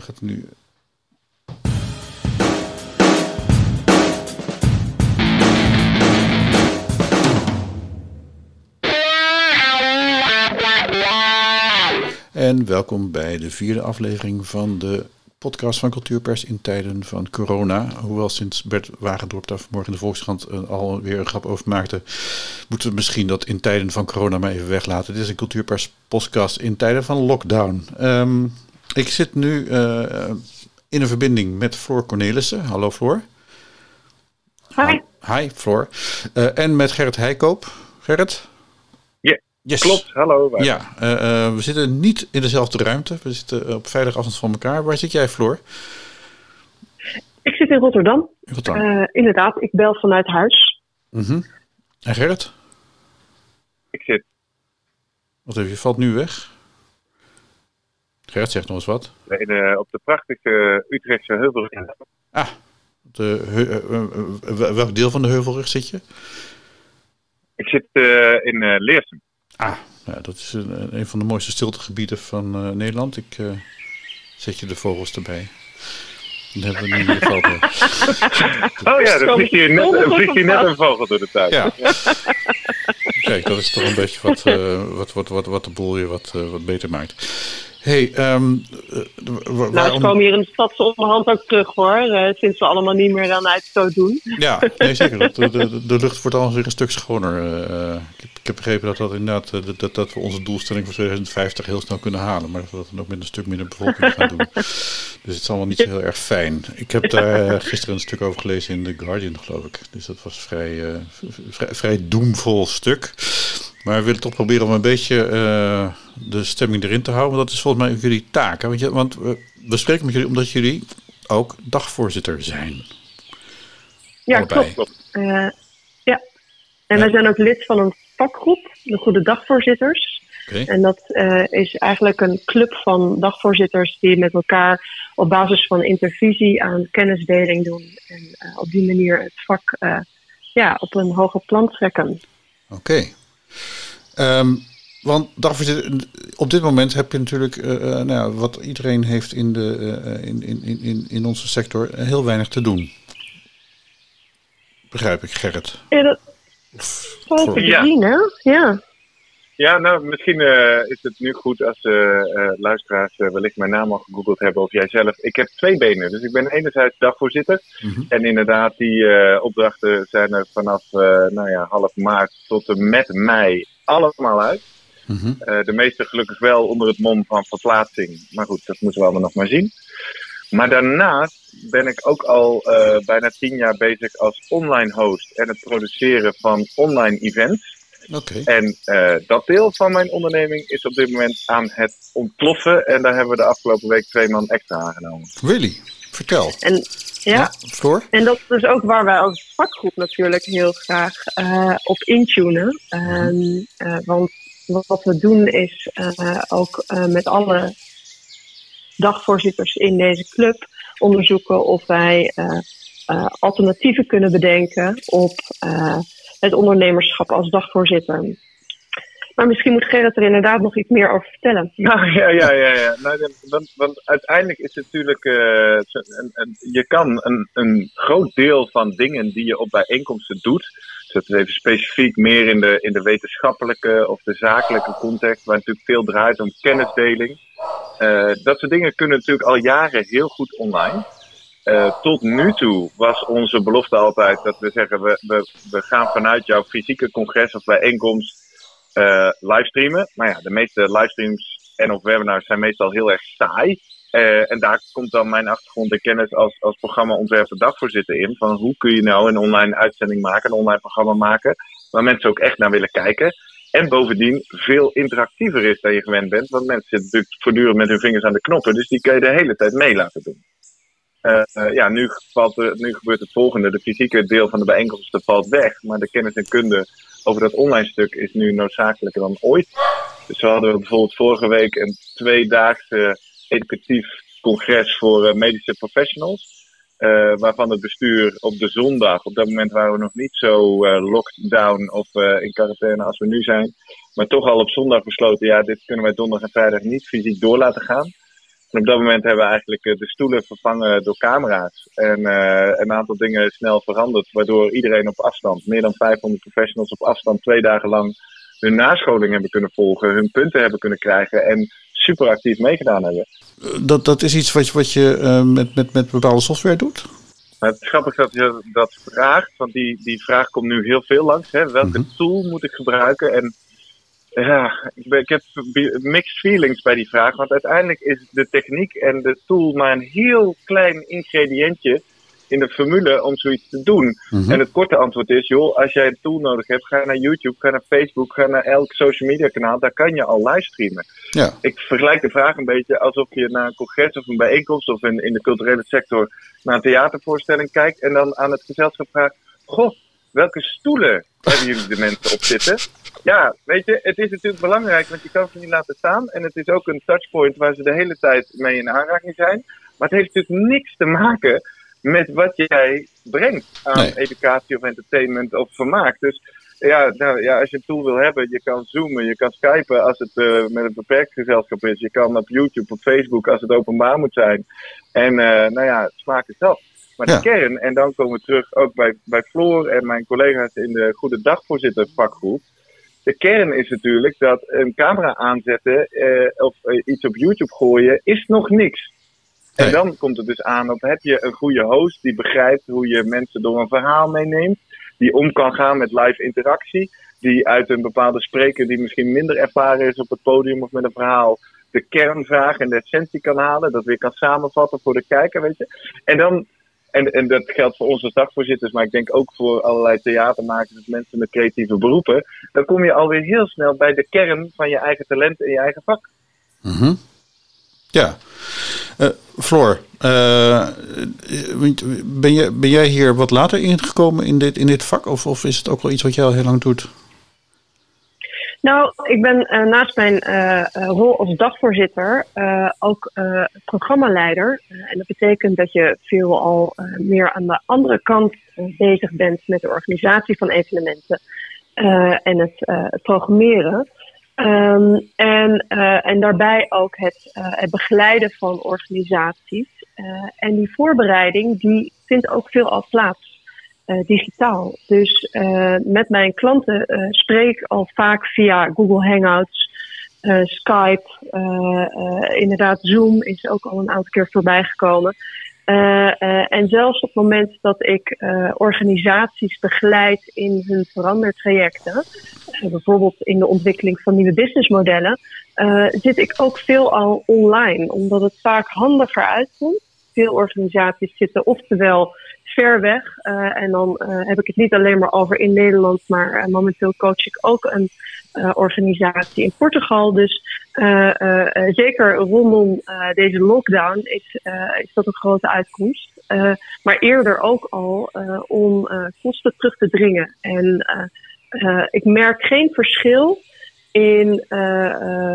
gaat nu. En welkom bij de vierde aflevering van de podcast van Cultuurpers in tijden van corona. Hoewel sinds Bert Wagendorp daar vanmorgen in de Volkskrant uh, alweer een grap over maakte, moeten we misschien dat in tijden van corona maar even weglaten. Dit is een Cultuurpers podcast in tijden van lockdown. Um, ik zit nu uh, in een verbinding met Floor Cornelissen. Hallo Floor. Hi. Hi Floor. Uh, en met Gerrit Heikoop. Gerrit? Ja, yes. klopt. Hallo. Ja, uh, we zitten niet in dezelfde ruimte. We zitten op veilige afstand van elkaar. Waar zit jij Floor? Ik zit in Rotterdam. In Rotterdam. inderdaad, ik bel vanuit huis. Mm -hmm. En Gerrit? Ik zit. Wat even, je valt nu weg. Gerrit zegt nog eens wat. In, uh, op de prachtige Utrechtse Heuvelrug. Ah, de, uh, uh, welk deel van de Heuvelrug zit je? Ik zit in Leersum. Ah, ja, dat is een, een van de mooiste stiltegebieden van Nederland. Ik zet je de vogels erbij. Dan hebben we nu de vogel. oh ja, dan vliegt hier net, vliegt hier net een vogel door de tuin. Ja. Kijk, dat is toch een beetje wat, wat, wat, wat, wat de boel weer wat, wat beter maakt. Hey, um, waarom... Nou, ze komen hier in de stad zo onderhand ook terug hoor. Uh, sinds we allemaal niet meer aan zo doen. Ja, nee, zeker. De, de, de lucht wordt alweer een stuk schoner. Uh, ik, ik, heb begrepen dat, dat, inderdaad, dat, dat, dat we onze doelstelling voor 2050 heel snel kunnen halen. Maar dat we dat dan ook met een stuk minder bevolking gaan doen. Dus het is allemaal niet zo heel erg fijn. Ik heb daar gisteren een stuk over gelezen in The Guardian, geloof ik. Dus dat was vrij, uh, vrij, vrij doemvol stuk. Maar we willen toch proberen om een beetje uh, de stemming erin te houden. Want dat is volgens mij jullie taak. Hè? Want, je, want we, we, spreken met jullie omdat jullie ook dagvoorzitter zijn. Ja, Allebei. klopt. Uh, ja, en wij zijn ook lid van een vakgroep, de Goede Dagvoorzitters. Okay. En dat uh, is eigenlijk een club van dagvoorzitters die met elkaar op basis van intervisie aan kennisdeling doen. En op die manier het vak ja, op een hoger plan trekken. Oké. Okay. Um, want dagvoorzitter, op dit moment heb je natuurlijk, uh, nou ja, wat iedereen heeft in, de, uh, in, in, in, in onze sector, heel weinig te doen. Begrijp ik, Gerrit? Ja, dat valt te ja. zien, hè? Ja. Ja, nou, misschien uh, is het nu goed als luisteraars wellicht mijn naam al gegoogeld hebben of jij zelf. Ik heb twee benen, dus ik ben enerzijds dagvoorzitter. Mhm. Mm -hmm. En inderdaad, die opdrachten zijn er vanaf nou ja, half maart tot en met mei allemaal uit. Mm -hmm. uh, de meeste gelukkig wel onder het mom van verplaatsing. Maar goed, dat moeten we allemaal nog maar zien. Maar daarnaast ben ik ook al uh, bijna tien jaar bezig als online host en het produceren van online events. Okay. En uh, dat deel van mijn onderneming is op dit moment aan het ontploffen. En daar hebben we de afgelopen week twee man extra aangenomen. Really? Vertel. En ja, ja Floor? en dat is dus ook waar wij als vakgroep natuurlijk heel graag uh, op intunen. Um, uh, want wat we doen is uh, ook met alle dagvoorzitters in deze club onderzoeken of wij alternatieven kunnen bedenken op het ondernemerschap als dagvoorzitter. Maar misschien moet Gerrit er inderdaad nog iets meer over vertellen. Ja, ja, ja. ja. Nou, want, uiteindelijk is het natuurlijk. Een, je kan een, een groot deel van dingen die je op bijeenkomsten doet. Dus dat is even specifiek meer in de, in de wetenschappelijke of de zakelijke context, waar natuurlijk veel draait om kennisdeling. Uh, dat soort dingen kunnen natuurlijk al jaren heel goed online. Uh, tot nu toe was onze belofte altijd dat we zeggen: we, we, we gaan vanuit jouw fysieke congres of bijeenkomst uh, livestreamen. Maar ja, de meeste livestreams en of webinars zijn meestal heel erg saai. Uh, en daar komt dan mijn achtergrond en kennis als, als programmaontwerper dagvoorzitter in. Van hoe kun je nou een online uitzending maken, een online programma maken, waar mensen ook echt naar willen kijken. En bovendien veel interactiever is dan je gewend bent. Want mensen zitten natuurlijk voortdurend met hun vingers aan de knoppen. Dus die kun je de hele tijd mee laten doen. Uh, uh, ja, nu, valt er, nu gebeurt het volgende. De fysieke deel van de bijeenkomsten valt weg. Maar de kennis en kunde over dat online stuk is nu noodzakelijker dan ooit. Dus we hadden bijvoorbeeld vorige week een tweedaagse educatief congres voor uh, medische professionals. Waarvan het bestuur op de zondag, op dat moment waren we nog niet zo uh, lockdown of in quarantaine als we nu zijn. Maar toch al op zondag besloten, ja, dit kunnen wij donderdag en vrijdag niet fysiek door laten gaan. En op dat moment hebben we eigenlijk de stoelen vervangen door camera's. En een aantal dingen snel veranderd, waardoor iedereen op afstand, meer dan 500 professionals op afstand, twee dagen lang hun nascholing hebben kunnen volgen, hun punten hebben kunnen krijgen en super actief meegedaan hebben. Dat, dat is iets wat, wat je uh, met, met, met bepaalde software doet? Het is grappig dat je dat vraagt, want die, die vraag komt nu heel veel langs. Hè? Welke mm -hmm. tool moet ik gebruiken? En ja, ik, ben, ik heb mixed feelings bij die vraag, want uiteindelijk is de techniek en de tool maar een heel klein ingrediëntje in de formule om zoiets te doen. Mm -hmm. En het korte antwoord is, joh, als jij een tool nodig hebt, ga naar YouTube, ga naar Facebook, ga naar elk social media kanaal, daar kan je al livestreamen. Ja. Ik vergelijk de vraag een beetje alsof je naar een congres of een bijeenkomst of in, in de culturele sector naar een theatervoorstelling kijkt en dan aan het gezelschap vraagt, goh, welke stoelen hebben jullie de mensen op zitten? Ja, weet je, het is natuurlijk belangrijk, want je kan ze niet laten staan. En het is ook een touchpoint waar ze de hele tijd mee in aanraking zijn. Maar het heeft natuurlijk niks te maken met wat jij brengt aan Nee. educatie of entertainment of vermaak. Dus ja, nou, ja, als je een tool wil hebben, je kan zoomen, je kan skypen als het eh, met een beperkt gezelschap is. Je kan op YouTube, op Facebook als het openbaar moet zijn. En eh, nou ja, smaak is dat. Maar de Ja. kern, en dan komen we terug ook bij, bij Floor en mijn collega's in de Goede Dagvoorzitter vakgroep. De kern is natuurlijk dat een camera aanzetten eh, of eh, iets op YouTube gooien is nog niks. En dan komt het dus aan op heb je een goede host die begrijpt hoe je mensen door een verhaal meeneemt, die om kan gaan met live interactie, die uit een bepaalde spreker die misschien minder ervaren is op het podium of met een verhaal de kernvraag en de essentie kan halen, dat weer kan samenvatten voor de kijker, weet je. En dan en, en dat geldt voor als dagvoorzitters, maar ik denk ook voor allerlei theatermakers of mensen met creatieve beroepen. Dan kom je alweer heel snel bij de kern van je eigen talent en je eigen vak. Mhm. Ja. Eh, Floor, eh, ben, je, ben jij hier wat later ingekomen in dit, in dit vak? Of, of is het ook wel iets wat jij al heel lang doet? Nou, ik ben eh, naast mijn eh, eh, rol als dagvoorzitter ook programmaleider. En dat betekent dat je veelal meer aan de andere kant bezig bent met de organisatie van evenementen en het, programmeren. Ehm, en, en daarbij ook het, het begeleiden van organisaties. En die voorbereiding die vindt ook veelal plaats eh, digitaal. Dus eh, met mijn klanten eh, spreek al vaak via Google Hangouts, Skype, inderdaad Zoom is ook al een aantal keer voorbij gekomen. En zelfs op het moment dat ik organisaties begeleid in hun verandertrajecten, bijvoorbeeld in de ontwikkeling van nieuwe businessmodellen, zit ik ook veelal online, omdat het vaak handiger uitkomt. Veel organisaties zitten oftewel ver weg. eh, en dan eh, heb ik het niet alleen maar over in Nederland, maar eh, momenteel coach ik ook een organisatie in Portugal. Dus zeker rondom deze lockdown is, is dat een grote uitkomst. Maar eerder ook al om kosten terug te dringen. En ik merk geen verschil in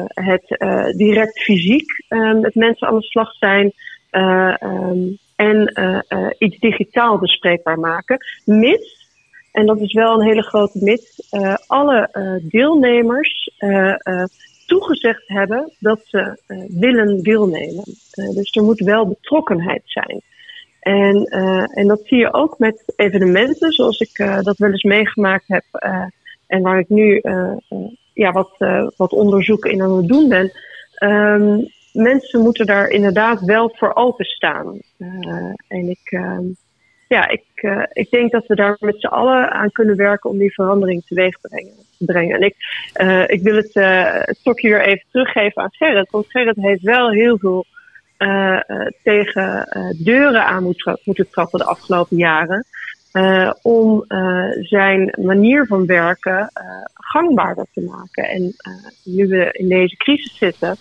het direct fysiek eh, met mensen aan de slag zijn. eh, ehm, en eh, eh, iets digitaal bespreekbaar maken. Mits, en dat is wel een hele grote mits, eh, alle eh, deelnemers eh, toegezegd hebben dat ze willen deelnemen. Dus er moet wel betrokkenheid zijn. En, en dat zie je ook met evenementen, zoals ik dat wel eens meegemaakt heb. en waar ik nu ja, wat, wat onderzoek in aan het doen ben. Ehm, mensen moeten daar inderdaad wel voor openstaan. Eh, en ik, ehm, ja, ik, eh, ik denk dat we daar met z'n allen aan kunnen werken om die verandering teweeg te brengen. brengen. En ik, eh, ik wil het, stokje weer even teruggeven aan Gerrit. Want Gerrit heeft wel heel veel tegen deuren aan moet tra- moeten trappen de afgelopen jaren. om zijn manier van werken eh, gangbaarder te maken. En nu we in deze crisis zitten,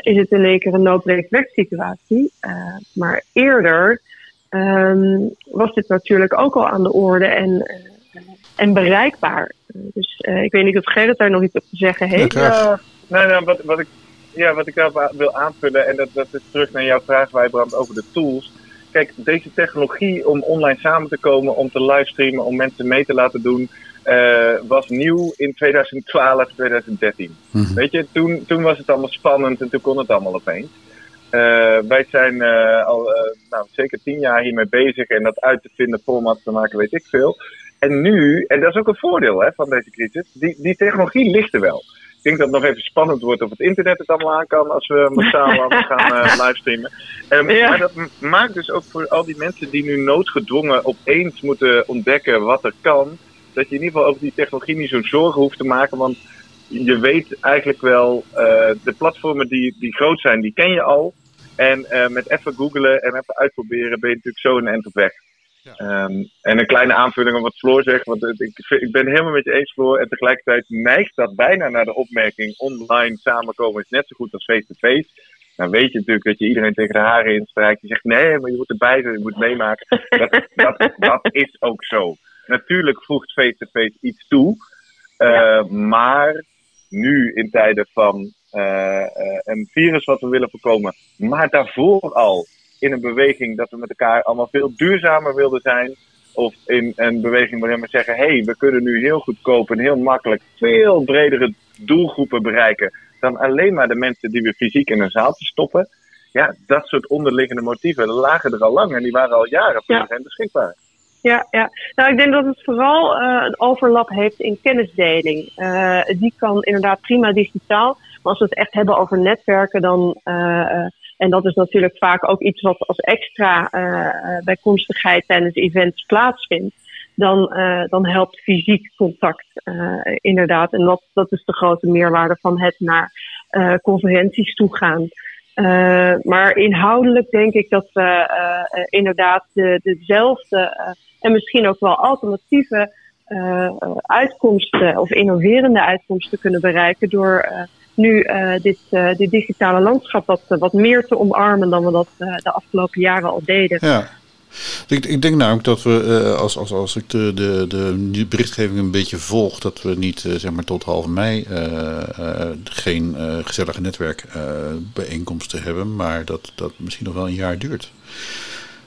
is het in één keer een noodbreekt-werksituatie. Eh, maar eerder ehm, was dit natuurlijk ook al aan de orde en, eh, en bereikbaar. Eh, dus eh, ik weet niet of Gerrit daar nog iets op te zeggen heeft. Ja. Ja, nou, nou, wat, wat, ik, ja, wat ik daarop wil aanvullen, en dat, dat is terug naar jouw vraag, Wijbrand, over de tools. Kijk, deze technologie om online samen te komen, om te livestreamen, om mensen mee te laten doen, eh, was nieuw in 2012, 2013. Mhm. Weet je, toen, toen was het allemaal spannend en toen kon het allemaal opeens. wij zijn al nou, zeker tien jaar hiermee bezig en dat uit te vinden, formats te maken, weet ik veel. En nu, en dat is ook een voordeel hè, van deze crisis, die, die technologie ligt er wel. Ik denk dat het nog even spannend wordt of het internet het allemaal aan kan als we massaal gaan uh, livestreamen. Um, Maar dat maakt dus ook voor al die mensen die nu noodgedwongen opeens moeten ontdekken wat er kan, dat je in ieder geval over die technologie niet zo'n zorgen hoeft te maken. Want je weet eigenlijk wel, uh, de platformen die, die groot zijn, die ken je al. En uh, met even googlen en even uitproberen ben je natuurlijk zo een end op weg. Um, en een kleine aanvulling op wat Floor zegt, want ik, ik ben helemaal met je eens, Floor. En tegelijkertijd neigt dat bijna naar de opmerking: online samenkomen is net zo goed als face-to-face. Dan weet je natuurlijk dat je iedereen tegen de haren instrijkt. Die zegt: nee, maar je moet erbij zijn, je moet meemaken. Dat, dat, dat is ook zo. Natuurlijk voegt face-to-face iets toe, uh, maar nu in tijden van uh, een virus wat we willen voorkomen, maar daarvoor al in een beweging dat we met elkaar allemaal veel duurzamer wilden zijn. Of in een beweging waarin we zeggen: hé, hey, we kunnen nu heel goedkoop en heel makkelijk veel bredere doelgroepen bereiken. dan alleen maar de mensen die we fysiek in een zaaltje stoppen. Ja, dat soort onderliggende motieven lagen er al lang en die waren al jaren voor ja. beschikbaar. Ja, ja, nou ik denk dat het vooral uh, een overlap heeft in kennisdeling. Uh, die kan inderdaad prima digitaal. Maar als we het echt hebben over netwerken, dan uh, en dat is natuurlijk vaak ook iets wat als extra bijkomstigheid tijdens events plaatsvindt. Dan, dan helpt fysiek contact inderdaad. En dat, dat is de grote meerwaarde van het naar conferenties toe gaan. Maar inhoudelijk denk ik dat we inderdaad de, dezelfde en misschien ook wel alternatieve uitkomsten of innoverende uitkomsten kunnen bereiken door nu dit, dit digitale landschap wat, wat meer te omarmen dan we dat de afgelopen jaren al deden. Ja. Ik, ik denk namelijk dat we, als, als, als ik de, de, de berichtgeving een beetje volg, dat we niet zeg maar tot half mei geen gezellige netwerkbijeenkomsten hebben, maar dat dat misschien nog wel een jaar duurt.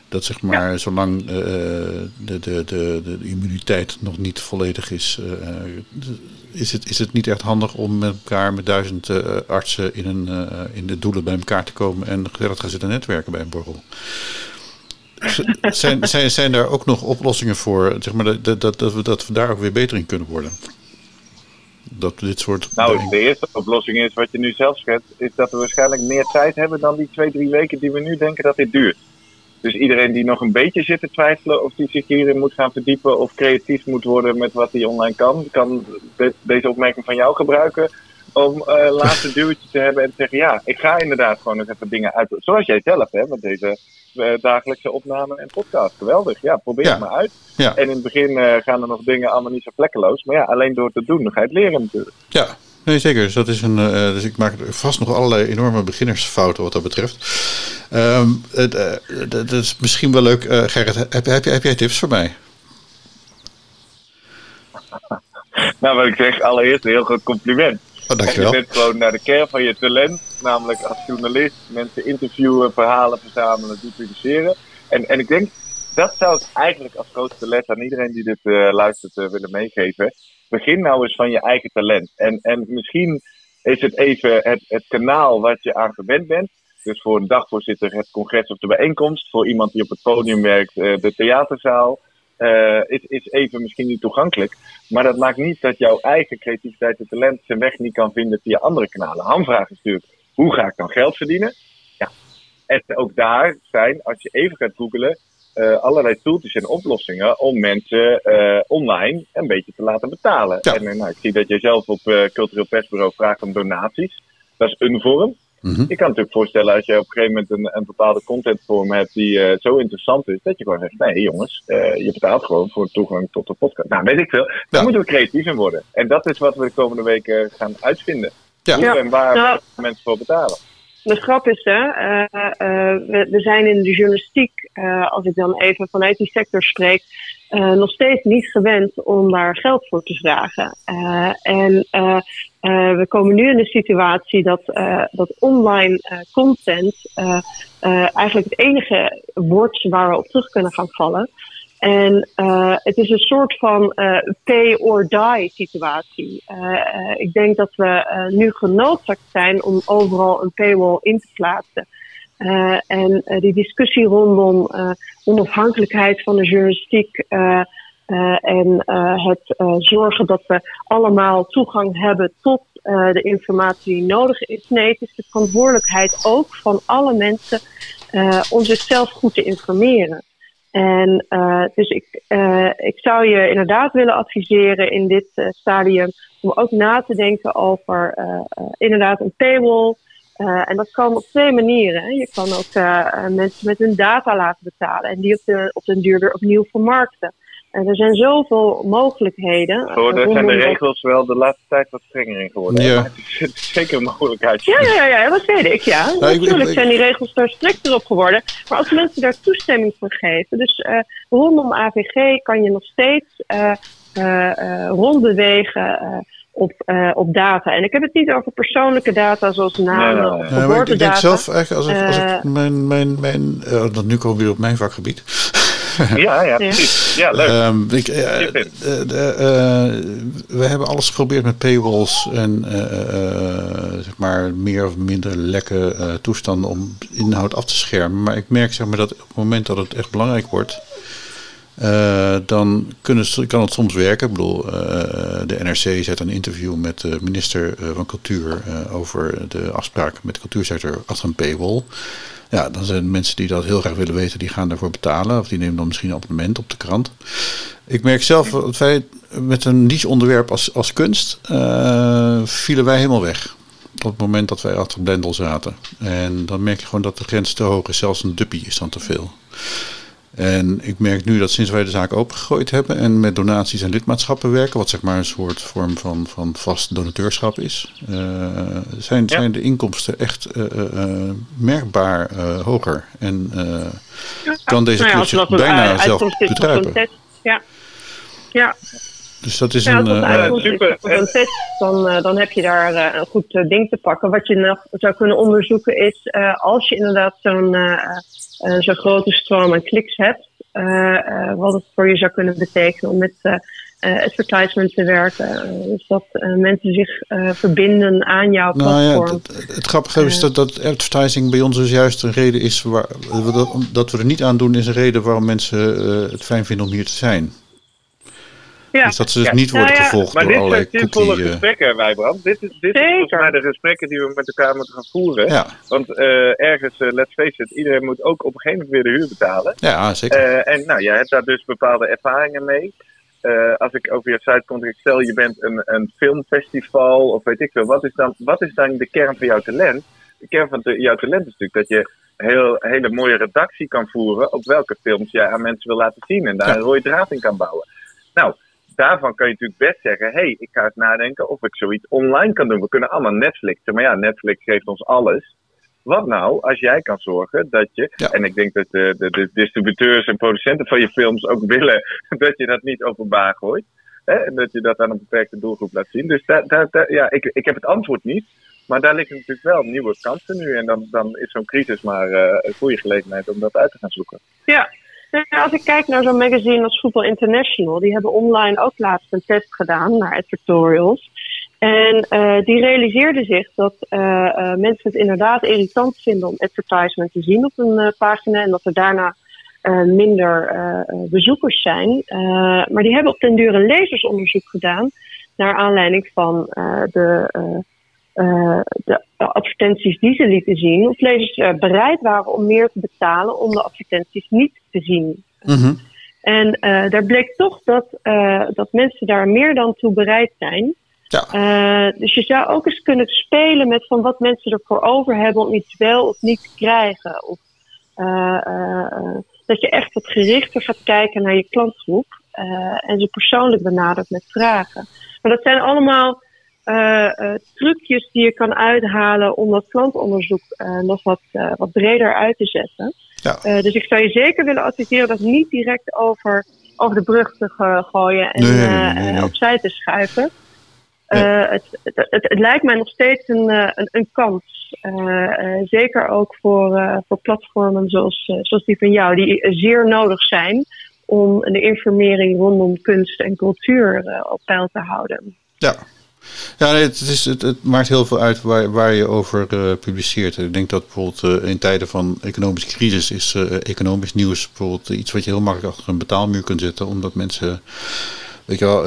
Dat zeg maar, zolang de, de, de, de, immuniteit nog niet volledig is, is het, is het niet echt handig om met elkaar met duizend artsen in, een, in de doelen bij elkaar te komen en gezellig gaan zitten netwerken bij een borrel? Zijn, zijn, zijn daar ook nog oplossingen voor, zeg maar, dat, dat, dat, we, dat we daar ook weer beter in kunnen worden? Dat dit soort. Nou, de eerste oplossing is wat je nu zelf schetst, is dat we waarschijnlijk meer tijd hebben dan die twee, drie weken die we nu denken dat dit duurt. Dus iedereen die nog een beetje zit te twijfelen of die zich hierin moet gaan verdiepen of creatief moet worden met wat hij online kan, kan deze opmerking van jou gebruiken om uh, laatste duwtje te hebben en te zeggen, ja, ik ga inderdaad gewoon eens even dingen uit. Zoals jij zelf, hè, met deze uh, dagelijkse opname en podcast. Geweldig, ja, probeer het maar uit. Ja. En in het begin uh, gaan er nog dingen allemaal niet zo vlekkeloos. Maar ja, alleen door te doen, dan ga je het leren natuurlijk. Ja, Nee, zeker. Dus, dat is een, uh, dus ik maak vast nog allerlei enorme beginnersfouten wat dat betreft. Um, uh, dat is misschien wel leuk. Gerrit, heb, heb, heb jij tips voor mij? nou, wat ik zeg, allereerst een heel groot compliment. Oh, dankjewel. Je bent gewoon naar de kern van je talent, namelijk als journalist, mensen interviewen, verhalen verzamelen, publiceren. En, en ik denk, dat zou ik eigenlijk als grootste les aan iedereen die dit luistert willen meegeven begin nou eens van je eigen talent. En, en misschien is het even het, het kanaal wat je aan gewend bent. Dus voor een dagvoorzitter het congres of de bijeenkomst. Voor iemand die op het podium werkt, eh, de theaterzaal. Uh, is, is even misschien niet toegankelijk. Maar dat maakt niet dat jouw eigen creativiteit en talent zijn weg niet kan vinden via andere kanalen. Hamvraag is natuurlijk, hoe ga ik dan geld verdienen? Ja. En ook daar zijn, als je even gaat googelen, uh, allerlei tooltjes en oplossingen om mensen uh, online een beetje te laten betalen. Ja. En nou, ik zie dat jij zelf op Cultureel Persbureau vraagt om donaties. Dat is een vorm. Mm -hmm. Je kan natuurlijk voorstellen als je op een gegeven moment een, een bepaalde contentvorm hebt die zo interessant is, dat je gewoon zegt, nee jongens, je betaalt gewoon voor toegang tot de podcast. Nou, weet ik veel. Daar ja. moeten we creatief in worden. En dat is wat we de komende weken gaan uitvinden. Ja. Hoe en waar mensen voor betalen. De grap is, hè, uh, uh, we, we, zijn in de journalistiek, uh, als ik dan even vanuit die sector spreek, nog steeds niet gewend om daar geld voor te vragen. en we komen nu in de situatie dat, dat online content eigenlijk het enige wordt waar we op terug kunnen gaan vallen. En het is een soort van pay or die situatie. Ik denk dat we nu genoodzaakt zijn om overal een paywall in te plaatsen. En die discussie rondom onafhankelijkheid van de journalistiek en het zorgen dat we allemaal toegang hebben tot de informatie die nodig is. Nee, het is de verantwoordelijkheid ook van alle mensen om zichzelf goed te informeren. En dus ik, ik zou je inderdaad willen adviseren in dit stadium om ook na te denken over inderdaad een paywall. En dat kan op twee manieren. Je kan ook mensen met hun data laten betalen en die op, de, op den duur weer opnieuw vermarkten. En er zijn zoveel mogelijkheden. Voor daar zijn de regels wel de laatste tijd wat strenger in geworden. Ja. het is zeker een mogelijkheid. Ja, ja, ja, dat weet ik. Ja. Natuurlijk zijn die regels daar strikter op geworden. Maar als mensen daar toestemming voor geven. Dus uh, rondom AVG kan je nog steeds uh, rondbewegen op, uh, op data. En ik heb het niet over persoonlijke data zoals namen nee, of geboortedata. ik denk zelf eigenlijk, als ik, als ik mijn, mijn, mijn uh, nu komen we weer op mijn vakgebied. ja, ja, precies. Ja, leuk. Um, ik, uh, we hebben alles geprobeerd met paywalls en zeg maar meer of minder lekke toestanden om inhoud af te schermen. Maar ik merk zeg maar, dat op het moment dat het echt belangrijk wordt, uh, dan kunnen, kan het soms werken. Ik bedoel, uh, de NRC zet een interview met de minister van Cultuur over de afspraak met de cultuursector achter een paywall. Ja, dan zijn mensen die dat heel graag willen weten, die gaan daarvoor betalen. Of die nemen dan misschien een abonnement op de krant. Ik merk zelf dat wij met een niche onderwerp als, als kunst vielen wij helemaal weg. Op het moment dat wij achter Blendel zaten. En dan merk je gewoon dat de grens te hoog is. Zelfs een duppie is dan te veel. En ik merk nu dat sinds wij de zaak opengegooid hebben en met donaties en lidmaatschappen werken, wat zeg maar een soort vorm van, van vast donateurschap is, uh, zijn, zijn de inkomsten echt uh, uh, merkbaar hoger. En kan deze nou ja, bijna zelf betruipen. Ja. ja. Dus dat is een, super. een test, dan, dan heb je daar een goed ding te pakken. Wat je nog zou kunnen onderzoeken is, als je inderdaad zo'n uh, zo'n grote stroom aan kliks hebt, uh, wat het voor je zou kunnen betekenen om met advertisement te werken. dus dat mensen zich verbinden aan jouw platform. Nou ja, het, grappige is dat, dat advertising bij ons dus juist een reden is waar, dat, dat we er niet aan doen, is een reden waarom mensen het fijn vinden om hier te zijn. Ja. Dus dat ze dus niet worden gevolgd door allerlei cookie... Maar dit zijn zinvolle gesprekken, Wijbrand. Dit is, dit volgens mij de gesprekken die we met elkaar moeten gaan voeren. Ja. Want uh, ergens, uh, let's face it, iedereen moet ook op een gegeven moment weer de huur betalen. Ja, zeker. Uh, en nou, jij hebt daar dus bepaalde ervaringen mee. als ik over je site kom, ik stel je bent een, een filmfestival of weet ik veel. Wat is, dan, wat is dan de kern van jouw talent? De kern van de, jouw talent is natuurlijk dat je heel, hele mooie redactie kan voeren op welke films jij aan mensen wil laten zien en daar ja. een rode draad in kan bouwen. Nou, daarvan kan je natuurlijk best zeggen: hé, hey, ik ga eens nadenken of ik zoiets online kan doen. We kunnen allemaal Netflixen, maar ja, Netflix geeft ons alles. Wat nou als jij kan zorgen dat je, en ik denk dat de, de, de, distributeurs en producenten van je films ook willen dat je dat niet openbaar gooit. Hè, en dat je dat aan een beperkte doelgroep laat zien. Dus daar, daar, ja, ik, ik heb het antwoord niet. Maar daar liggen natuurlijk wel nieuwe kansen nu. En dan, dan is zo'n crisis maar uh, een goede gelegenheid om dat uit te gaan zoeken. Ja, als ik kijk naar zo'n magazine als Football International, die hebben online ook laatst een test gedaan naar advertorials. En uh, die realiseerden zich dat uh, uh, mensen het inderdaad irritant vinden om advertisement te zien op een pagina en dat er daarna minder bezoekers zijn. maar die hebben op den duur een lezersonderzoek gedaan naar aanleiding van de uh, de advertenties die ze lieten zien, of lezers uh, bereid waren om meer te betalen om de advertenties niet te zien. Mm-hmm. En uh, daar bleek toch dat, dat mensen daar meer dan toe bereid zijn. Ja. dus je zou ook eens kunnen spelen met van wat mensen ervoor over hebben om iets wel of niet te krijgen. Of dat je echt wat gerichter gaat kijken naar je klantgroep en ze persoonlijk benadert met vragen. Maar dat zijn allemaal trucjes die je kan uithalen om dat klantonderzoek uh, nog wat, wat breder uit te zetten. Ja. dus ik zou je zeker willen adviseren dat niet direct over, over de brug te gooien en nee, nee, nee, opzij te schuiven. Het, het, het, het, lijkt mij nog steeds een, een, een kans. zeker ook voor, voor platformen zoals, zoals die van jou, die zeer nodig zijn om de informering rondom kunst en cultuur op peil te houden. Ja, Ja, het, is, het, maakt heel veel uit waar, waar je over uh, publiceert. Ik denk dat bijvoorbeeld uh, in tijden van economische crisis is uh, economisch nieuws bijvoorbeeld iets wat je heel makkelijk achter een betaalmuur kunt zetten, omdat mensen weet je wel,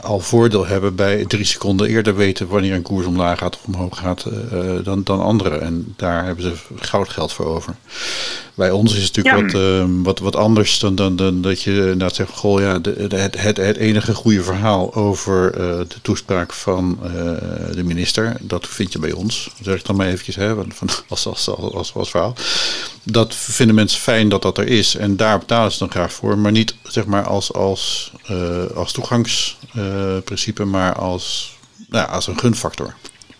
al voordeel hebben bij drie seconden eerder weten wanneer een koers omlaag gaat of omhoog gaat dan, dan anderen. En daar hebben ze goud geld voor over. Bij ons is het natuurlijk wat, ehm, wat, wat anders dan, dan, dan dat je inderdaad zegt, goh ja, de, de, het, het, het enige goede verhaal over de toespraak van de minister, dat vind je bij ons. Zeg ik dan maar eventjes, hè, van, als, als, als, als, als verhaal. Dat vinden mensen fijn dat dat er is en daar betalen ze dan graag voor, maar niet zeg maar als, als uh, als toegangsprincipe, maar als, nou, als een gunfactor.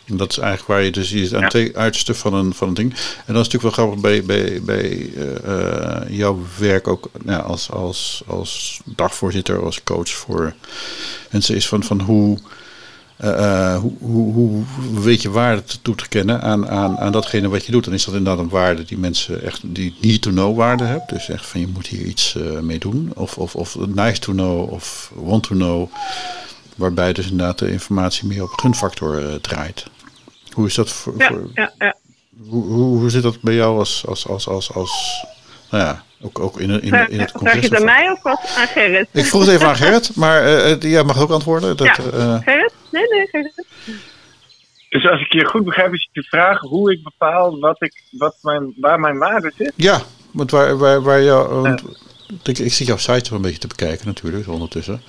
En dat is eigenlijk waar je dus ziet aan ja. twee uitersten van een, van een ding. En dat is natuurlijk wel grappig bij, bij, bij uh, jouw werk ook nou, als, als, als dagvoorzitter, als coach voor mensen, is van, van hoe. Uh, hoe, hoe, hoe, weet je waarde toe te kennen aan, aan, aan datgene wat je doet? Dan is dat inderdaad een waarde die mensen echt die need to know waarde hebben. Dus echt van je moet hier iets uh, mee doen. Of, of, of nice to know of want to know. Waarbij dus inderdaad de informatie meer op gunfactor uh, draait. Hoe is dat voor. Ja, voor ja, ja. Hoe, hoe, hoe zit dat bij jou als, als, als, als, als nou ja, ook, ook in, in, in, in het congres? Vraag je het aan mij of wat aan Gerrit? Ik vroeg het even aan Gerrit, maar uh, jij mag ook antwoorden. Dat, ja, uh, Gerrit? Nee, nee, Gerrit. Dus als ik je goed begrijp, is je vragen hoe ik bepaal wat ik, wat mijn, waar mijn waarde zit? Ja, want waar, waar, waar jou, want, ik, ik zit jouw site wel een beetje te bekijken natuurlijk, ondertussen.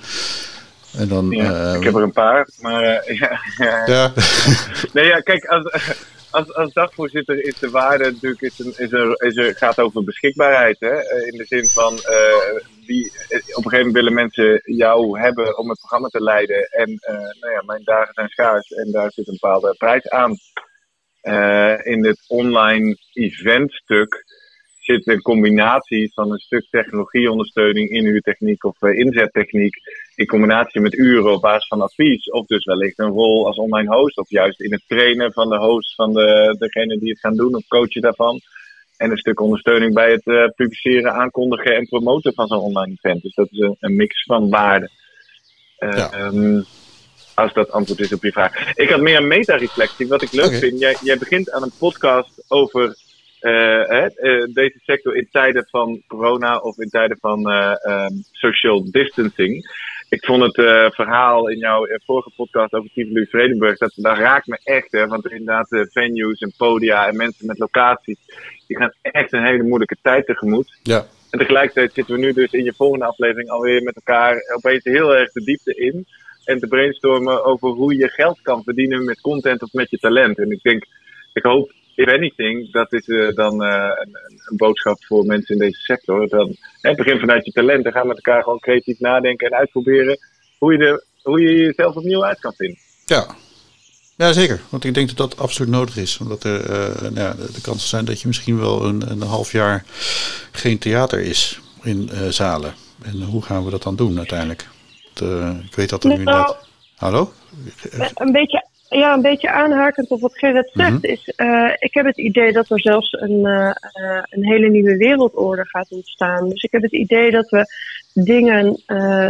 En dan, ja, uh, ik heb er een paar, maar uh, ja, ja. ja. nee, ja, kijk, als, als, als dagvoorzitter is de waarde natuurlijk is een, is een, is een, gaat over beschikbaarheid. Hè? In de zin van uh, die, op een gegeven moment willen mensen jou hebben om het programma te leiden. En uh, nou ja, mijn dagen zijn schaars en daar zit een bepaalde prijs aan. Uh, in het online eventstuk zit een combinatie van een stuk technologieondersteuning, inhuurtechniek of uh, inzettechniek, in combinatie met uren op basis van advies, of dus wellicht een rol als online host, of juist in het trainen van de host van de, degene die het gaan doen, of coachen daarvan. En een stuk ondersteuning bij het uh, publiceren, aankondigen en promoten van zo'n online event. Dus dat is een, een mix van waarden. Uh, ja. um, als dat antwoord is op je vraag. Ik had meer een meta-reflectie. Wat ik leuk okay. vind, jij, jij begint aan een podcast over uh, uh, deze sector in tijden van corona of in tijden van uh, um, social distancing. Ik vond het verhaal in jouw vorige podcast over Tivoli Vredenburg, dat, dat raakt me echt. Hè, want inderdaad, venues en podia en mensen met locaties, die gaan echt een hele moeilijke tijd tegemoet. Ja. En tegelijkertijd zitten we nu dus in je volgende aflevering alweer met elkaar opeens heel erg de diepte in. En te brainstormen over hoe je geld kan verdienen met content of met je talent. En ik denk, ik hoop if anything, dat is uh, dan uh, een, een, boodschap voor mensen in deze sector. Dan, hè, begin vanuit je talent en ga met elkaar gewoon creatief nadenken en uitproberen hoe je, de, hoe je jezelf opnieuw uit kan vinden. Ja. ja, zeker. Want ik denk dat dat absoluut nodig is. Omdat er uh, nou ja, de, de kansen zijn dat je misschien wel een, een half jaar geen theater is in zalen. En hoe gaan we dat dan doen uiteindelijk? De, ik weet dat er nu inderdaad... Hallo? Een beetje ja, een beetje aanhakend op wat Gerrit zegt, mm -hmm. is uh, ik heb het idee dat er zelfs een, uh, uh, een hele nieuwe wereldorde gaat ontstaan. Dus ik heb het idee dat we dingen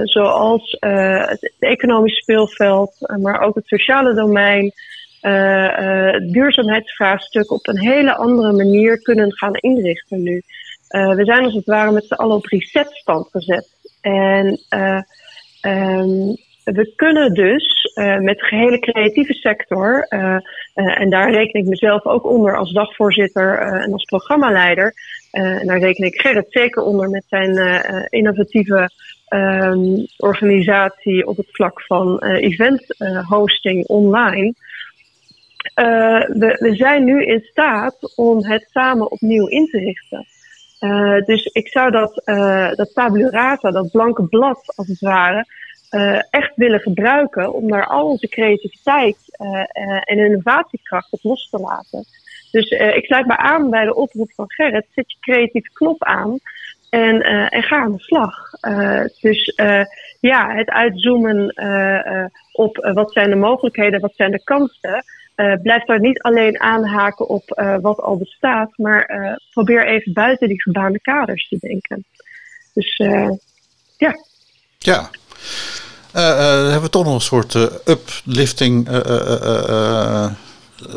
zoals het economisch speelveld, maar ook het sociale domein, het duurzaamheidsvraagstuk op een hele andere manier kunnen gaan inrichten nu. we zijn als het ware met z'n allen op resetstand gezet. En um, we kunnen dus uh, met de gehele creatieve sector, uh, uh, en daar reken ik mezelf ook onder als dagvoorzitter en als programmaleider, en daar reken ik Gerrit zeker onder met zijn innovatieve um, organisatie op het vlak van event hosting online. We, we, zijn nu in staat om het samen opnieuw in te richten. dus ik zou dat, dat tabula dat blanke blad als het ware, uh, echt willen gebruiken om daar al onze creativiteit uh, uh, en innovatiekracht op los te laten. Dus ik sluit me aan bij de oproep van Gerrit. Zet je creatieve knop aan en, ga aan de slag. dus ja, het uitzoomen op wat zijn de mogelijkheden, wat zijn de kansen. blijf daar niet alleen aanhaken op wat al bestaat, maar probeer even buiten die gebaande kaders te denken. Dus ja. Ja, hebben we toch nog een soort uplifting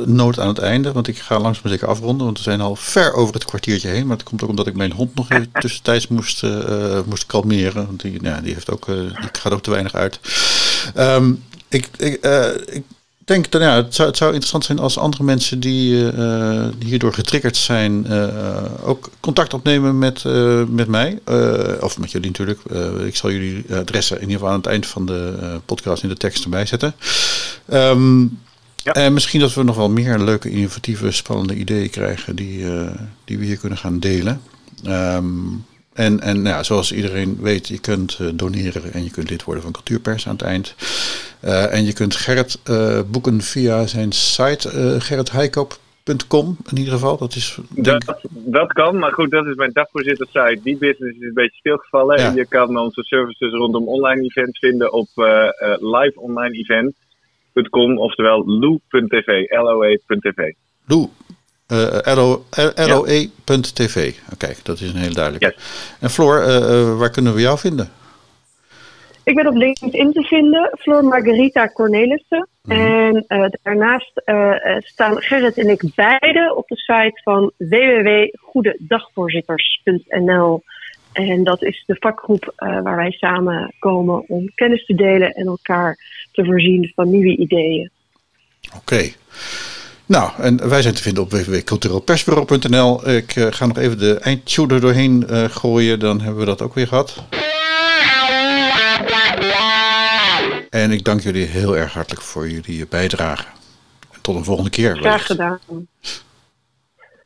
noot aan het einde. Want ik ga langzaam zeker afronden. Want we zijn al ver over het kwartiertje heen. Maar dat komt ook omdat ik mijn hond nog even tussentijds moest, moest kalmeren. Want die, nou, die, heeft ook, die gaat ook te weinig uit. Um, ik, ik, ik denk dat ja, het, zou, het zou interessant zijn als andere mensen die, uh, die hierdoor getriggerd zijn, uh, ook contact opnemen met, uh, met mij. of met jullie natuurlijk. ik zal jullie adressen in ieder geval aan het eind van de podcast in de tekst erbij zetten. Um, ja. En misschien dat we nog wel meer leuke, innovatieve, spannende ideeën krijgen die, die we hier kunnen gaan delen. Um, en, en nou ja, zoals iedereen weet, je kunt doneren en je kunt lid worden van Cultuurpers aan het eind. Uh, en je kunt Gerrit uh, boeken via zijn site gerritheikoop.com in ieder geval. Dat, is, dat, dat kan, maar goed, dat is mijn dagvoorzitter site. Die business is een beetje stilgevallen. En je kan onze services rondom online events vinden op liveonlineevent.com, oftewel loo.tv, L-O-E.tv. Loo, uh, roe.tv. Kijk, dat is een heel duidelijk. En Floor, uh, waar kunnen we jou vinden? Ik ben op LinkedIn te vinden, Floor Margarita Cornelissen. Mhm. En uh, daarnaast staan Gerrit en ik beide op de site van www.goededagvoorzitters.nl. En dat is de vakgroep waar wij samen komen om kennis te delen en elkaar te voorzien van nieuwe ideeën. Oké. Nou, en wij zijn te vinden op www.cultureelpersbureau.nl. Ik ga nog even de eindtune er doorheen gooien, dan hebben we dat ook weer gehad. En ik dank jullie heel erg hartelijk voor jullie bijdrage. Tot een volgende keer. Graag gedaan.